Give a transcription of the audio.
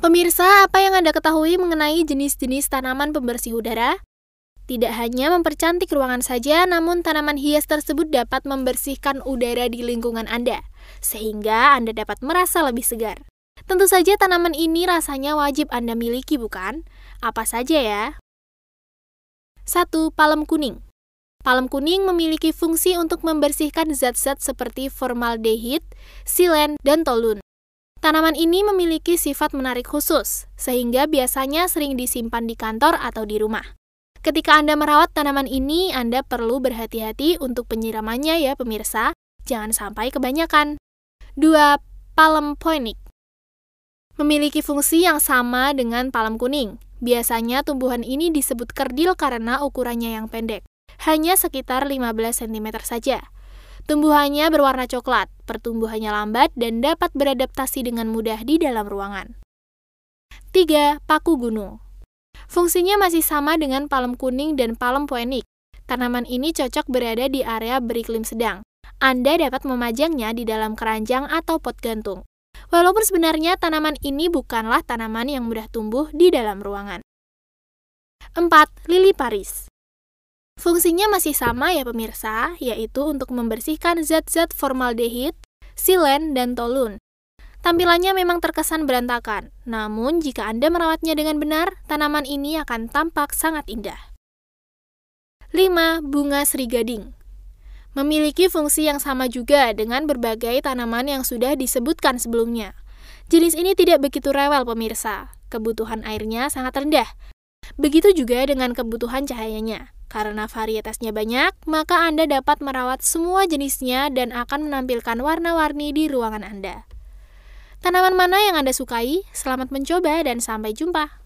Pemirsa, apa yang Anda ketahui mengenai jenis-jenis tanaman pembersih udara? Tidak hanya mempercantik ruangan saja, namun tanaman hias tersebut dapat membersihkan udara di lingkungan Anda, sehingga Anda dapat merasa lebih segar. Tentu saja tanaman ini rasanya wajib Anda miliki, bukan? Apa saja ya? 1. Palem kuning Palem kuning memiliki fungsi untuk membersihkan zat-zat seperti formaldehid, silen, dan toluen. Tanaman ini memiliki sifat menarik khusus, sehingga biasanya sering disimpan di kantor atau di rumah. Ketika Anda merawat tanaman ini, Anda perlu berhati-hati untuk penyiramannya ya pemirsa, jangan sampai kebanyakan. 2. Palem poinik Memiliki fungsi yang sama dengan palem kuning. Biasanya tumbuhan ini disebut kerdil karena ukurannya yang pendek, hanya sekitar 15 cm saja. Tumbuhannya berwarna coklat, pertumbuhannya lambat, dan dapat beradaptasi dengan mudah di dalam ruangan. 3. Paku gunung Fungsinya masih sama dengan palem kuning dan palem poenik. Tanaman ini cocok berada di area beriklim sedang. Anda dapat memajangnya di dalam keranjang atau pot gantung. Walaupun sebenarnya tanaman ini bukanlah tanaman yang mudah tumbuh di dalam ruangan. 4. Lili Paris Fungsinya masih sama ya pemirsa, yaitu untuk membersihkan zat-zat formaldehid, silen, dan toluen. Tampilannya memang terkesan berantakan, namun jika Anda merawatnya dengan benar, tanaman ini akan tampak sangat indah. 5. Bunga Sri Gading Memiliki fungsi yang sama juga dengan berbagai tanaman yang sudah disebutkan sebelumnya. Jenis ini tidak begitu rewel pemirsa, kebutuhan airnya sangat rendah. Begitu juga dengan kebutuhan cahayanya. Karena varietasnya banyak, maka Anda dapat merawat semua jenisnya dan akan menampilkan warna-warni di ruangan Anda. Tanaman mana yang Anda sukai? Selamat mencoba dan sampai jumpa.